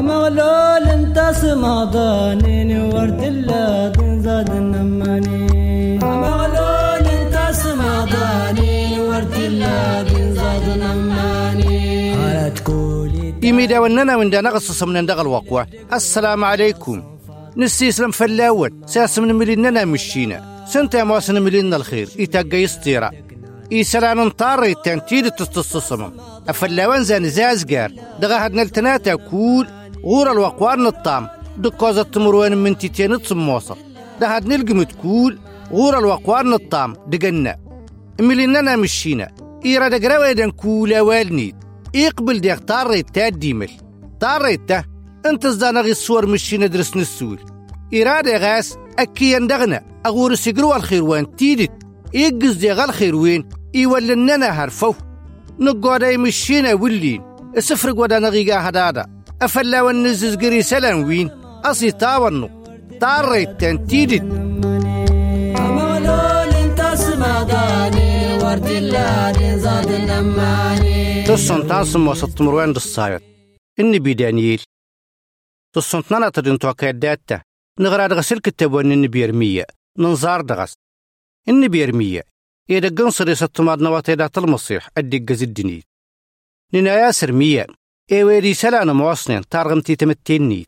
مغلول انت سماضاني ورد الله زاد النماني مغلول انت سماضاني ورد الله زاد النماني على تقولي إيميدا وننا من دانا غصص من دغ الوقوة السلام عليكم. نستيسلم فلاون ساس من مليننا مشينا سنتا مواسن ملينا الخير إتاقا يستيرا إيسلان انطار التنتيد تستصصم أفلاوان زان زازقار. دغا هدنا التناتا كول غور الوقوان الطام دكوزة تمروان من تيتين تصموصة ده هدنا القمت كول غور الوقوان الطام دقنا. مليننا مشينا إيرا دقرا ويدن كولا والنيد. يقبل ديك طاريت تا ديمل. طاريت تا. انت زانا غي الصور مشينا درس نسول. إرادة غاس أكي يندغنا أغور سيقروا الخيروان تيدت. يقز دي غال خيروين يولننا هرفو نقودا يمشينا ولين. السفر قودا نغيقا هدادا. أفلا ونزز قري سلام وين؟ أصي تاونو طاريت تان تيدت مغلول انت سماضاني ورد الله زاد النماني تصن تاسم وسط مروان دصايت إني بيدانيل تصن تنانا تدين توكا داتا. نغراد غسل كتابوان إني بيرمية. ننزار دغس. إني بيرمية. إذا قنصر يستماد نواتي دات المصيح. أدي الدنيا نينا ياسر مية إيويري سلانا مواصنين تارغمتي تمتيني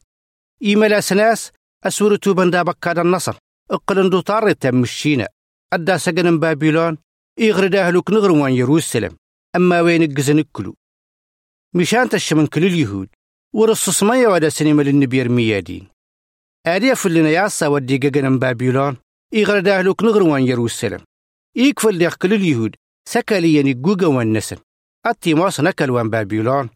إيميلا سناس أسورة بندا بكاد النصر إقلن دو طاري تمشينا. أدى سجن بابلون إغردا هلوك نغر وان يروسلم. أما وين الجزن كلو مشان تشمن كل اليهود. ورصص مية ودا سينما للنبي ميادين. آدي فلنا ياسا ودي جاجن بابلون إغردا هلوك نغر وان يروسلم. يكفل ديخ كل اليهود سكاليا نجوجا وان نسن. أتي موس نكل وان بابلون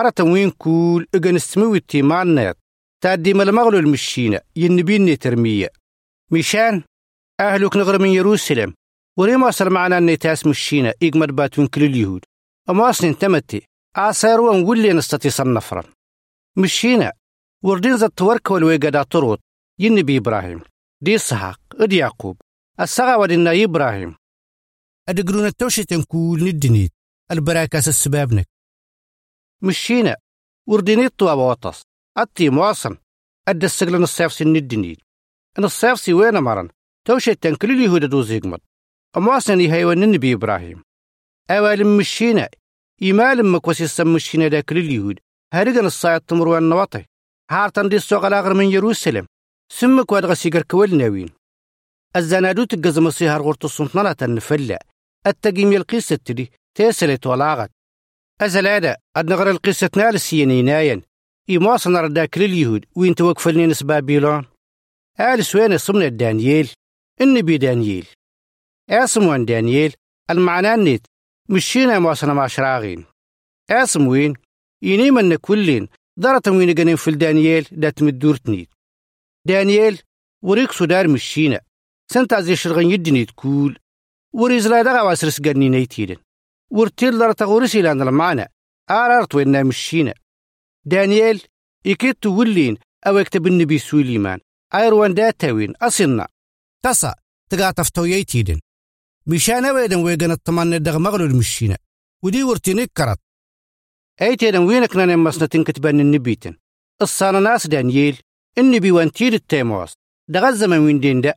أرى تنوين كول إجن استموي تيمان نيت. تادي ملمغلو المشينة ينبيني ترمية. مشان؟ أهلك نغر من يروسلم. وريما أصل معنا أني تاس مشينة إجمد باتون كل اليهود. أما أصل تمتي آثار وان ولي نستطيع صنفرا. مشينا وردين زد تورك والويقدا طروت ينبي إبراهيم. دي إسحاق إد يعقوب. السغا ودنا إبراهيم. أدقرون التوشي تنكول ندنيت. البراكاس السبابنك مشينا. وردينيت طواب وطس أتي مواصن أدى السجل الصيف سن الدنيت إن الصيف سي وين مرن توشي تنكل اليهود دو زيغمت أمواصن يهيوان النبي إبراهيم. أوال مشينا. إيمال مكوسي السم مشينا داكل اليهود. هارغن الصايد تمروان نواطي. هارتن دي السوق الآخر من يروسلم. سمك وادغا سيقر كوال ناوين. الزنادو تقزم سيهار غورتو السنطنة النفلة التقيم القصة تدي تيسلت ولاغت. أزلادا أدنغر القصة نال سينيناين إيمواصن رداك لليهود وين توقفلني نس بابيلون آل سوين صمنا دانييل النبي دانييل. اسموان دانييل المعنى النت مشينا مواصنا مع شراغين آسم وين؟ يني من كلين دارة وين جنين في دانييل دات مدورتني دانييل وريك سودار مشينا. سنتا زي شرغن يدني تكول وريز لا دغا واسرس نيتيدن ورتيل دارة غورسي لأن المعنى آرارت وين مشينا دانييل يكيد تولين أو يكتب النبي سليمان أيروان داتاوين أصلنا تسا تقاطف تويتيدن مشانا ويدن ويغن الطمان دغ مغلو المشينا ودي ورتيني كرت. أيتيدن وينك نانا مسنتين كتبان النبيتن. الصانا ناس دانييل النبي وانتيد التيموس. دغ الزمن وين دين دا؟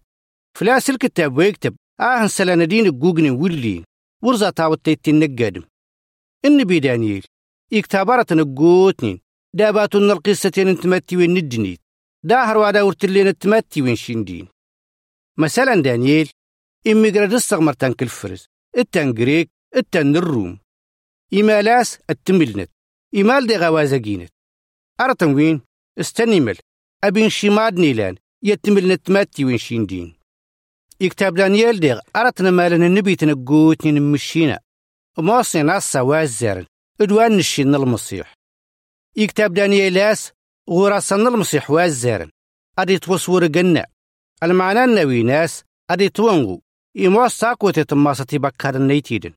فلاس الكتاب ويكتب. آهن سلانا دين الجوجن ولين. ورزا تاوتيتين نقادم النبي دانييل يكتابارة نقوتنين. داباتون القصتين انتمتي وين ندنيت. داهر وادا ورتلين انتمتي وين شندين. مثلا دانييل إمي قرد استغمر تنك الفرز. التن جريك التن الروم. إيمالاس التملنت إيمال دي غوازقينت أرتن وين؟ استنمل أبين شماد نيلان. يتملنت ماتي وين شندين. يكتاب دانييل ديغ أرتنا مالن النبي تنقوتني نمشينا ومواصني ناس وازارن إدوان نشين المصيح. يكتب دانييلاس غوراسن المصيح وازارن أدي توصور قنا. المعنى النوي ناس أدي توانغو. إمواس ساقوة تماسة بكار النيتيدن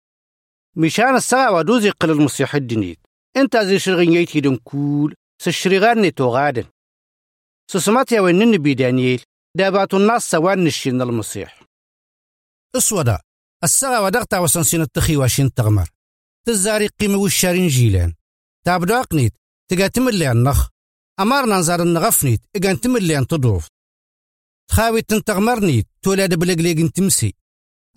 مشان الساعة ودوزي قل المصيح الدنيت. إنت زي شرغين يتيدن كول. سشرغان نتو غادن سسمات يا وين النبي دانييل. داباتو الناس سوان نشين المصيح اسودا الساعة ودغتا وسنسين التخي واشين تغمر. تزاري قيمة والشارين جيلان تابدو أقنيت تقاتم اللي النخ أمارنا نزار النغفنيت إغان تمليان تضوف. تخاويت تنتغمرنيت تولاد بلقليق تمسي.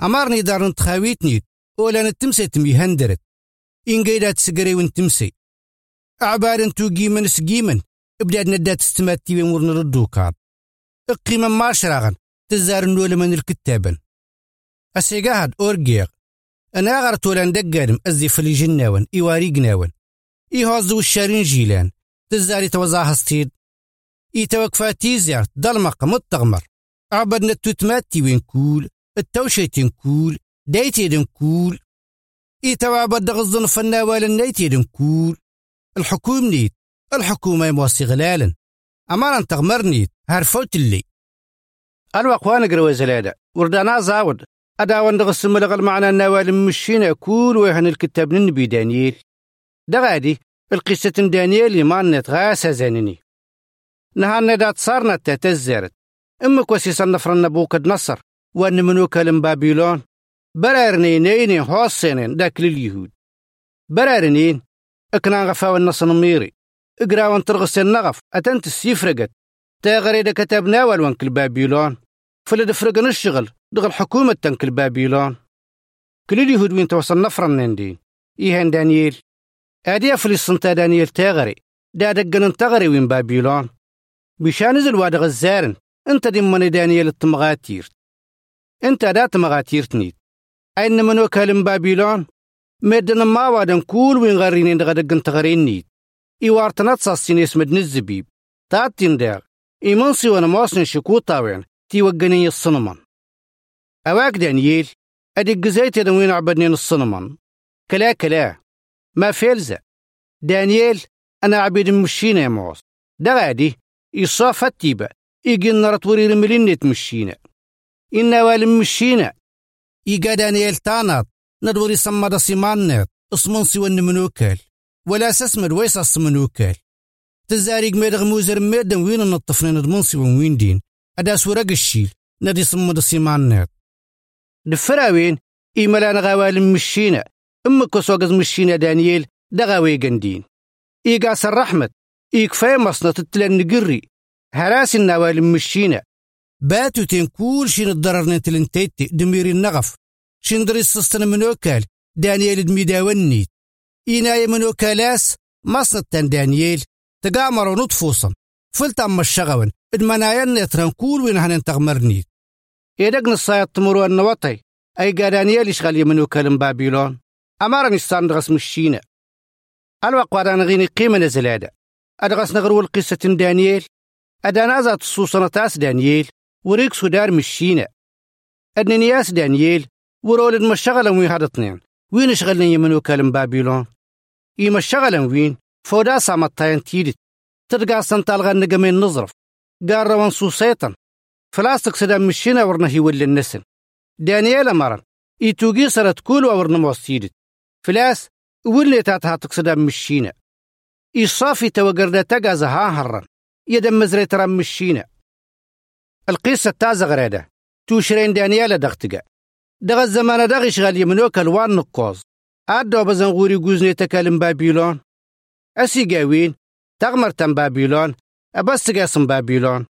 أمارني دار تخاويتنيت ولا نتمسي تمي هندرت. إن قيدات سقري ونتمسي أعبار تو قيمن سقيمن إبداد ندات استماتي بمور نردو كار. القيمة ما شراغن تزار نول من الكتابن أسيقاهد أورجيغ أنا غرت ولا ندقارم أزي فلي جناون إيواري قناون إيهوزو الشارين جيلان تزاري توزاها ستيد إي توقفا تيزيار ضلمق متغمر. عبدنا التوتماتي وين كول التوشيتين كول دايتي كول. إي توعبد غزن فناوال النايتي كول. الحكوم نيت الحكومة موصي غلالا أمارا تغمر نيت. هارفوت اللي. الوقوان قروي زلادة وردانا زاود. أدا وندغ لغل معنا النوال مشينا كول ويهن الكتاب النبي دانييل. دغادي. القصة دانييل ما نتغاسى زانني نهار دات صارنا تتزرت أما كوسيس النفر النبوك نصر. وأن منوك بابيلون. برارنين نيني حوصينين داك لليهود. برارنين. اكنا غفاو النصر ميري. اقرا وانترغس النغف أتنت السيفرقت تاغري دا كتبنا والوانك بابيلون. فلا فرقن الشغل دغل حكومة تنك بابيلون. كل اليهود وين توصل نفر النندين إيهان دانييل. أدي فلسطين تا دانييل تاغري. دا دقن تغري وين بابيلون. بشان نزل واد غزارن انت دي من دانييل التمغاتير انت دا تمغاتير تنيت أين منو كلم بابيلون؟ مدن ما وادن كول وين غارين دغا دقن تغرين نيت. إيوارتنا تصاصين اسمد نزبيب. تاتين داغ. إيمانسي وأنا موسن شكو طاوين تي وقني الصنمان. أواك دانييل أدي قزيت وين عبدني الصنمان. كلا كلا ما فيلزة. دانييل أنا عبيد مشينا يا موس دا غادي يصاف التيبة يجي النار توري الملين تمشينا إنا والم مشينا إيقا دانييل تانات ندوري سما دا سيمانات اسمون سوى منوكل ولا سسمد ويس منوكل تزاريق ميدغ موزر ميدن وين نطفنا ندمنسي وين دين؟ أدا سورق الشيل ندي سما دا سيمانات دفراوين إيمالا غوال مشينا أمك وسوغز مشينا دانييل دغاوي قندين إيقاس الرحمة إيكفاي مصنة التلان نقري. هراس النوال مشينا. باتو تين كل شي الضرر نتلنتيتي دميري النغف. شندري السستن من وكال دانييل دميداونيت إيناي من وكالاس مصنة دانييل تقامر ونطفوصن فلت أما الشغون إدمنايا نتران كول وين هنن تغمرنيت إيدق نصايا تمرو النوطي أي دانييل يشغل يمن وكالم بابيلون؟ أمارن يستان مشينا الوقت غيني قيمة نزلادة. أدغس نغرو القصة دانييل. أدانا تصوصنا تاس دانييل. وريك سودار مشينا أدنياس دانييل. ورولد مشغلا وين هذا اثنين وين شغلنا يمن وكالم بابيلون؟ إيما شغلا وين؟ فودا سامتاين تيدت ترقى سنتالغا نقمين نظرف. قال روان سوسيطا فلاستك سدا مشينا ورنا هي ولي النسن دانييل أمرن إيتوغي سرت كل ورنا موسيدت فلاس ولي تاتها تقصدا مشينا إصافي توقردا تقازا ها هرن. يدم مزري ترى مشينا القصة تازا غريدة. توشرين دانيالا دغتقا دغ الزمان دغ شغال يمنوك الوان نقوز. أدو بزن غوري قوزني تكلم بابيلون. أسي قاوين تغمر تم بابيلون أبس قاسم بابيلون.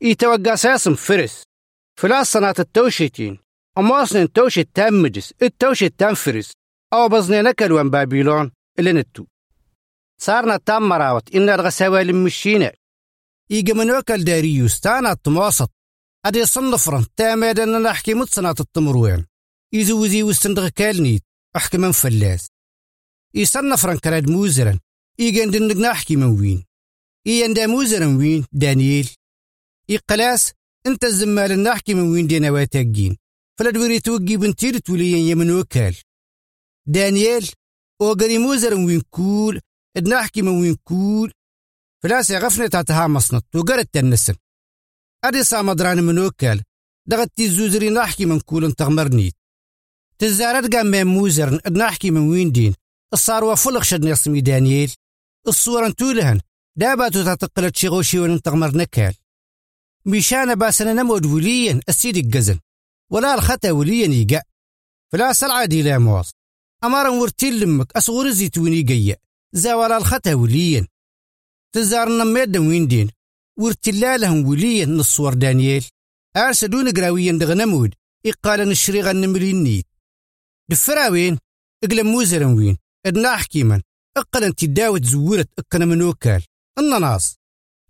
يتوقع ساسم فرس. فلاس صناعة التوشيتين أمواصن توشي تام مجس التوشي تام فرس. أو بزني نكلوان بابيلون اللي نتو. صارنا تام مراوت إن الغساوي مشينا إيجا من وكل داريوس تانا التموسط أدي صنفرن تاماد أن نحكي متصنات التمروين. يزوزي وستندغ كالنيت أحكي من فلاس. يصنفرن كراد موزرن. إيجا ندنق نحكي من وين؟ إيان دا موزرن وين؟ دانييل. إقلاس إنت الزمال نحكي من وين دينا واتاقين فلا دوري توقي بنتير توليين يمن وكال. دانييل وقري موزرن وين كول؟ نحكي من وين كول؟ فلاس غفنة تاتها مصنط. وقرت النسن أدي صامدران من وكال. دغت تيزوزري نحكي من كول تغمرنيت تزارت قام من موزر نحكي من وين دين. الصار وفلق شد نصمي دانييل. الصورة تولهن داباتو تتقلت شي غوشي ون تغمر نكال. مشان باسنا نمود وليا السيد الجزن ولا الخطأ وليا يقع. فلا سلعة لا مواص. أمارا ورتين لمك أصغر زيتوني قيا زاولا الخطأ وليا تزارنا ميدا وين دين. ورتلالهم وليا نصور دانييل. أرسدون قراويا دغنمود إقالا الشريغة النمرين نيت. دفراوين. إقلم موزرا وين. ادنا حكيما اقلا تداوت زورت اقنا منوكال الناس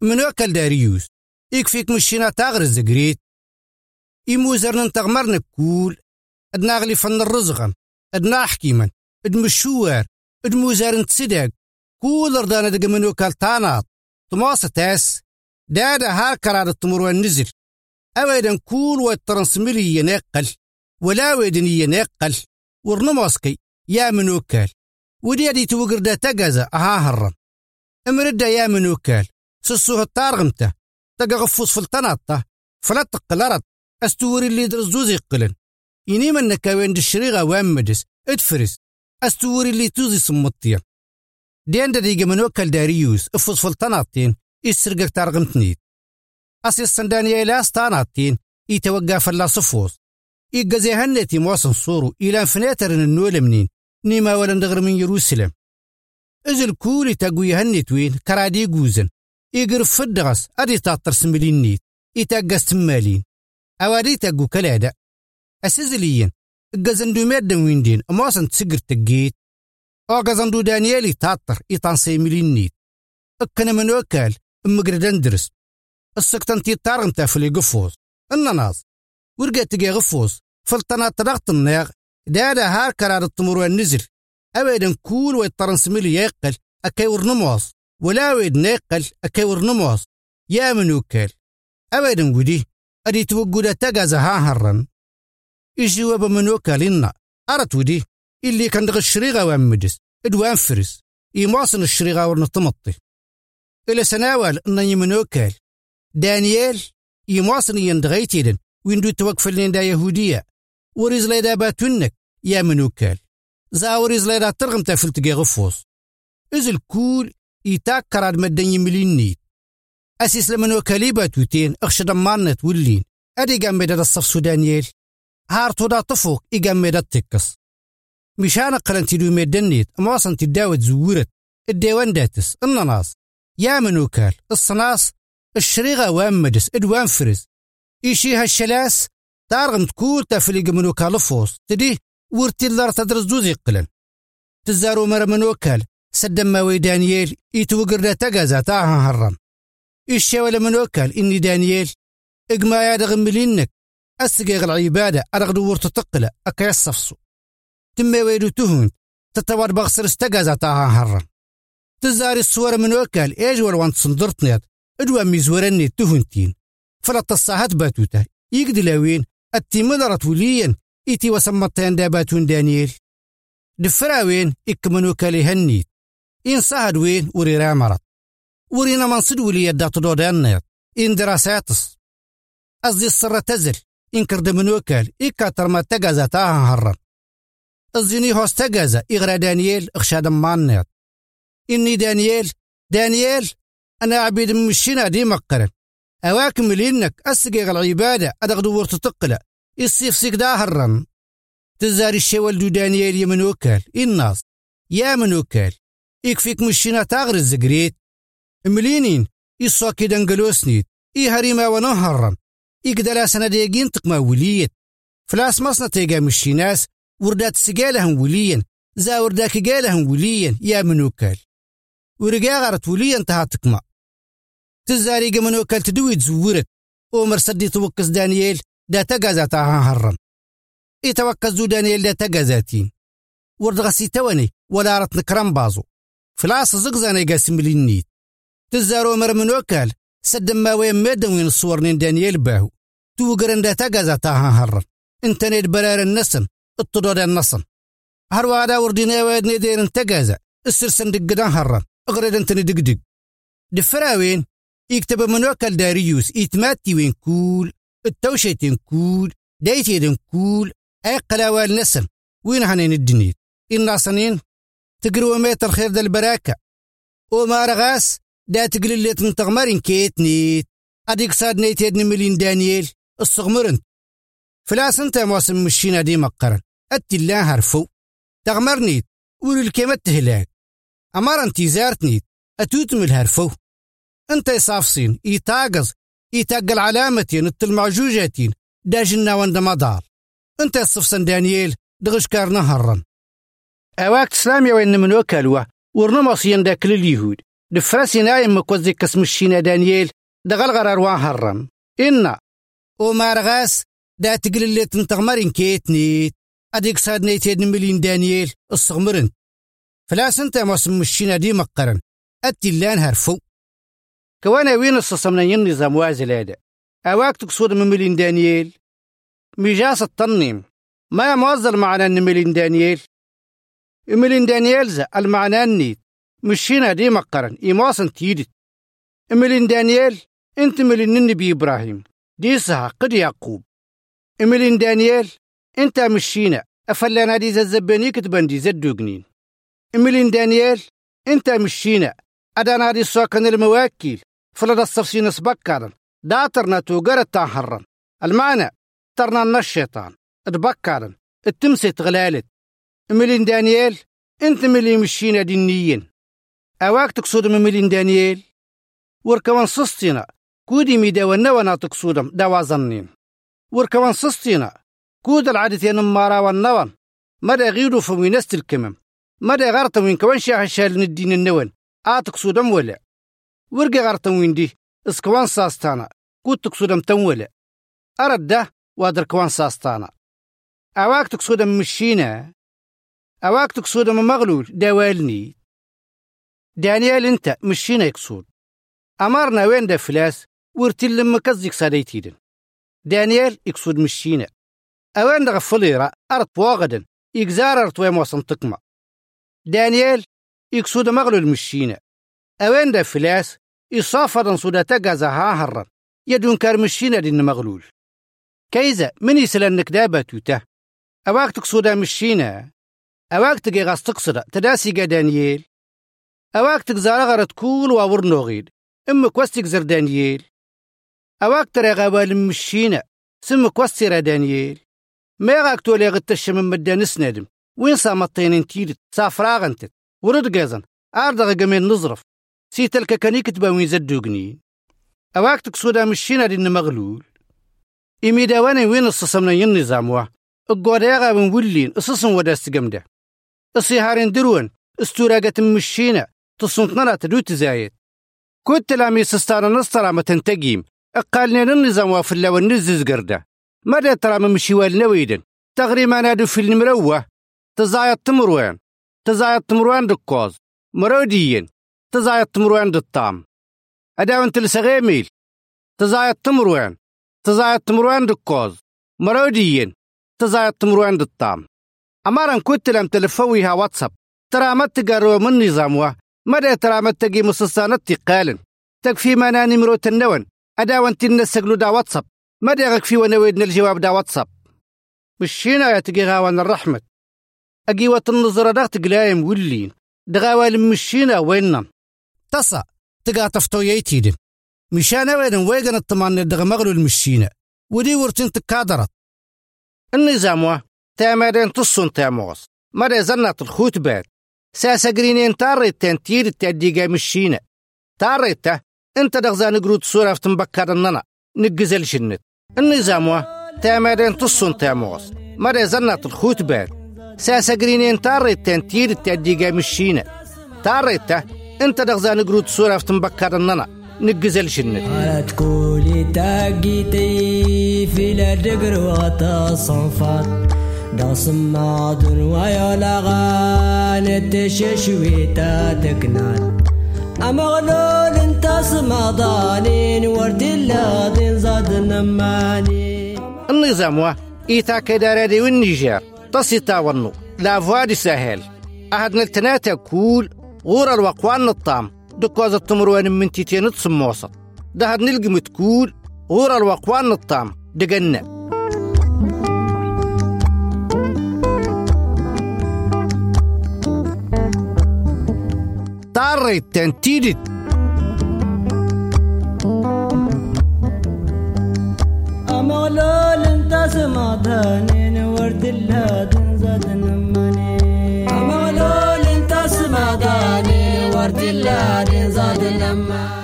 منوكال داريوس يكفيك مشينا تاغر الزقريت. يموزرنا تغمرنا كول ادنا غلي فن الرزغن. أدنا حكيما أد مشوار. أد موزار تسدق كول رضانا دق منوكال تاناط تماسة تاس. دادا هاكرا التمر والنزل. أويدا كول والترنسميلي ينقل. ولا ويدن ينقل. ورنموسكي. يا منوكال ودي دي توقر دا تقازا أها هرن امردا يا منوكال سسوه الطارغمته. تقا غفوص في الطناطة فلا تقلرت. أستوري اللي درزوز يقلن. يني من نكاوين دشريغا وامدس ادفرس. أستوري اللي توزي سمطيا ديان دا ديجا منوكال داريوس افوص في الطناطين يسرقك تارغمتنيت أسي السندانيا إلى استاناتين يتوقع فلا صفوص إيقازي هنتي مواسن صورو. إلى فناتر النول منين نيما ولا ندغر من يروسلم. إزل كولي تاقوي هنتوين كرادي قوزن. إيقر فدغس أدي تاطر سملين نيت. إتاقاس تمالين أوادي تاقو كلادا. أسيزليين إيقازن دو مادن ويندين. مواسن تسقر تقيت. أوغازن دو دانيالي تاطر إيطان سيملين نيت. أكنا من وكال أمقردان درس. تي تارغن تافلي قفوز. الناس ورقا تقي غفوز. فلتنا ترغت الناغ. دادا هار كرار التمر والنزل أويدن كول ويطرن سميلي يقل أكي ورنموس ولا ويد نيقل أكي ورنموس يا من وكال أويدن ودي أدي ها هرن. إيجي وابا من وكالنا أرت ودي اللي كان دغ الشريغة وامدس إدوان فرس. يمواصن الشريغة ورنطمطي إلى سناوال أن يمن وكال دانيال يمواصن يندغيتيدن ويندو توقف دا يهودية. وريز ليدا باتونك يا منوكال زاوريز ليدا ترغم تافل تقي غفوص إز الكول يتاك كراد مدن يملين نيت. أسيس لمن وكالي باتوتين أخشد مانت ولين. أدي قام الصف سودانيال هارتو دا طفوق إيقام بيدا التكس مشان قلن تدو ميدن نيت أمواصن تداوت زورت. الديوان داتس الناس يا منوكال الصناص الشريغة وامدس إدوان فرز. إيشي هالشلاس تارغم تكول تفليق منو كالفوس. تدي ورتي اللار تدرس دوزي قلن تزارو مر من وكال. سدم ما دانييل. يتوقر دا تقازا تاها هرم. إيشي ولا من وكال. إني دانييل. إقما يا دغم ملينك. أسقيغ العبادة أرغد ورت تقلة. أكا يصفصو. تما ويدو تهون. تتوار بغسر استقازا تاها هرم. تزاري الصور من وكال. إيج والوانت صندرتنيت ادوا ميزورني تهنتين فلا تصاحت باتوتا. يقدي التيمدرت وليا إتي وسمتين داباتون دانييل. دفراوين إكمنو كالي هنيت. إن صهد وين؟ وري رامرت. ورينا منصد ولي يدات دودانيت إن دراساتس. أزدي السر تزل. إن كرد من وكال إكا ترما تقازا تاها هرن الزيني هوس تقازا إغرا دانييل. إخشاد مانيت إني دانييل. دانييل. أنا عبيد مشينا دي مقرن. أواكم لإنك أسقيغ العبادة أدغدو ورتتقلة الصيف سيك داهرن تزاري الشوال دو دانيال يمن وكال الناس. يا من وكال يكفيك مشينا تاغر الزقريت. ملينين. يصوكي دنقلوسنيت إي هريما ونهرن إقدر سنة ديقين تقما وليت. فلاس مصنع تيقا مشيناس. وردات سقالهم وليا زا ورداك قالهم وليا يا من وكال ورقا غارت وليا انتهى تقما تزاري قمن وكال تدوي تزورت ومر سدي توكس دانييل دا تقازا تاها هرن يتوكس دو دانييل دا تقازاتين ورد غسي تواني ولا رت نكرم بازو. فلاس زقزاني قاسم للنيت تزارو مر من وكال سدم ما وين ميدن وين الصورنين دانييل باهو. تو قرن دا تقازا تاها هرن انت نيد برار النسن الطدود النصن هروادا وردينا ويد نيدين انتقازا السرسن دقدان هرن أغرد انت ندقدق دفراوين يكتب من وكال داريوس يتماتي وين كول التوشيتين كول دايتين كول أي قلاوال نسن وين هنين الدنيت؟ إن صنين تقروا ميت الخير دا البراكة وما رغاس دا تقل اللي تنتغمرين كيت نيت. أديك صاد نيت يدن ملين دانييل. الصغمرنت فلاس أنت موسم مشينا دي مقرن. أتي الله هرفو. تغمرنيت وللكيمة تهلاك. أمار انتي زارتنيت أتوتم الهرفو. انت يصافصين يتاقز يتاقل علامتين التلمعجوجاتين داجنا وند مدار انت يصفصن دانييل دغش كارنا هرن أواك تسلامي وين من وكالوه ورنمصين داك اليهود دفراسي نايم مكوزي كسم الشينا دانييل دغل غرار وان إنا. ومارغاس دا تقل اللي تنتغمرين كيتنيت أديك صاد نيتيد مليون دانييل الصغمرن. فلاس انت موسم الشينا دي مقرن. أتي اللان هرفو. كوانا وين الصصمنا النظام وازل هذا. أواك تقصود من مليون دانييل؟ ميجاس التنيم ما موزل معنا إن مليون دانييل؟ مليون دانييل زا المعنى النيت. مشينا دي مقرن إيماسن تيدت. مليون دانييل إنت مليون النبي إبراهيم. دي سها قد يعقوب. مليون دانييل إنت مشينا. أفلانا دي زباني كتبان دي زدوغنين. مليون دانييل إنت مشينا. أدانا دي سوكن المواكيل. فلدا الصفسين سبكرن داترنا توقرت تنحرن المعنى ترنا الشيطان. تبكرن التمسي تغلالت ملين دانييل انت ملي مشينا دينيين. اواك تقصد من ملين دانييل؟ وركوان سستينا. كودي ميدا ونوانا تقصودم دوا ظنين وركوان سستينا. كود العادتين مارا والنوان مدى غيرو فمينست الكمم مدى غارتا وين كوان شاح شال الدين النوان آتقصودم ولا. ورقي غارتا وين دي إسكوان ساستانا كود تقصودم تنولا. أرد ده وادر كوان ساستانا. أواك تقصودم مشينا أواك تقصودم مغلول دوالني دانيال انت مشينا يقصود أمرنا وين ده فلاس ورتل لما كزيك ساديتيدن دانيال يقصود مشينا. أوين ده غفليرا أرت واغدن يقزار أرت وين وصن تقمى دانيال يقصود مغلول مشينا. أوين ده فلاس يصافدن صودا تقازا ها هرن يدون كار مشينا دين مغلول. كيزا من يسلنك دابة يته أواك تقصودا مشينا أواك تجي غاس تقصد؟ تداسي قا دانييل؟ أواك تقزار غرت كول وأور نوغيد. إم كوستيك زر دانييل؟ أواك ترى غوال مشينا سم كوستيرا دانييل. ما غاك تولي غد تشم مدانس نادم وين صامتين انتيدت سافراغ انتت ورد قازن أردغ قمين نظرف. سي تلك كان يكتبا وين زدوغني. أواك تقصودا مشينا دين مغلول إمي داوانا وين الصصمنا النظام واه القوداغا من ولين الصصم وداست قمده الصيهارين دروان استوراقة مشينا تصنطنا تدو تزايد كنت لامي سستانا نصطرا ما تنتقيم. أقالنا النظام وافلا والنزز قرده ماذا ترى من مشيوال نويدن؟ تغريما نادو في المروة. تزايد تمروان. تزايد تمروان دكوز. مروديين. تزايد تمروان دالطام أداون تلسغيميل تزايد تمروان تزايد تمروان دكوز. مروديين. تزايد تمروان دالطام أمارا كنت لم تلفويها واتساب. ترى ما تقروا من نظامها مدى ترى ما تجي مصصانة تقالن تكفي ما ناني مروت النون أداون تنسقلو دا واتساب. مدى غكفي ونويدنا الجواب دا واتساب. مشينا يا تجي غاوان الرحمة. أجي النظرة دا تقلايم ولين. دغاوال مشينا وينن. تصا تقا تفتو يتيدن مشانا وين ويغن الطمان دغ مغلو المشينا ودي ورتين تكادرت النظام تامرين تصن تاموس مرة زنت الخوت بات ساسا قرينين تاريت تنتير التاديقا مشينا تاريته انت دغزان قرود صورة في تنبكر الننا نقزل شنت النظام تامرين تصن تاموس مرة زنت الخوت بات ساسا قرينين تاريت تنتير التاديقا مشينا تاريته انت دغزان قرود صورة في تنبكر الننا نقزل شنت قالت كولي تاقيتي في لدقر وتصنفات داصم معدن ويا لغان تششوي تكنان أمغلول انت سمضانين ورد اللادين زاد نماني النظام وا إيتا كدارادي والنيجر تصيتا ونو لا فوادي سهل. أهد نلتناتا كول غور الوقوان الطام دكوز التمروان من تيتين تصموصة دهد نلقي متكول. غور الوقوان الطام دقنا. طارت تنتيدت. أمغلول انت سمعتني ورد اللادن زاد نماني رداني ورد الله زاد لما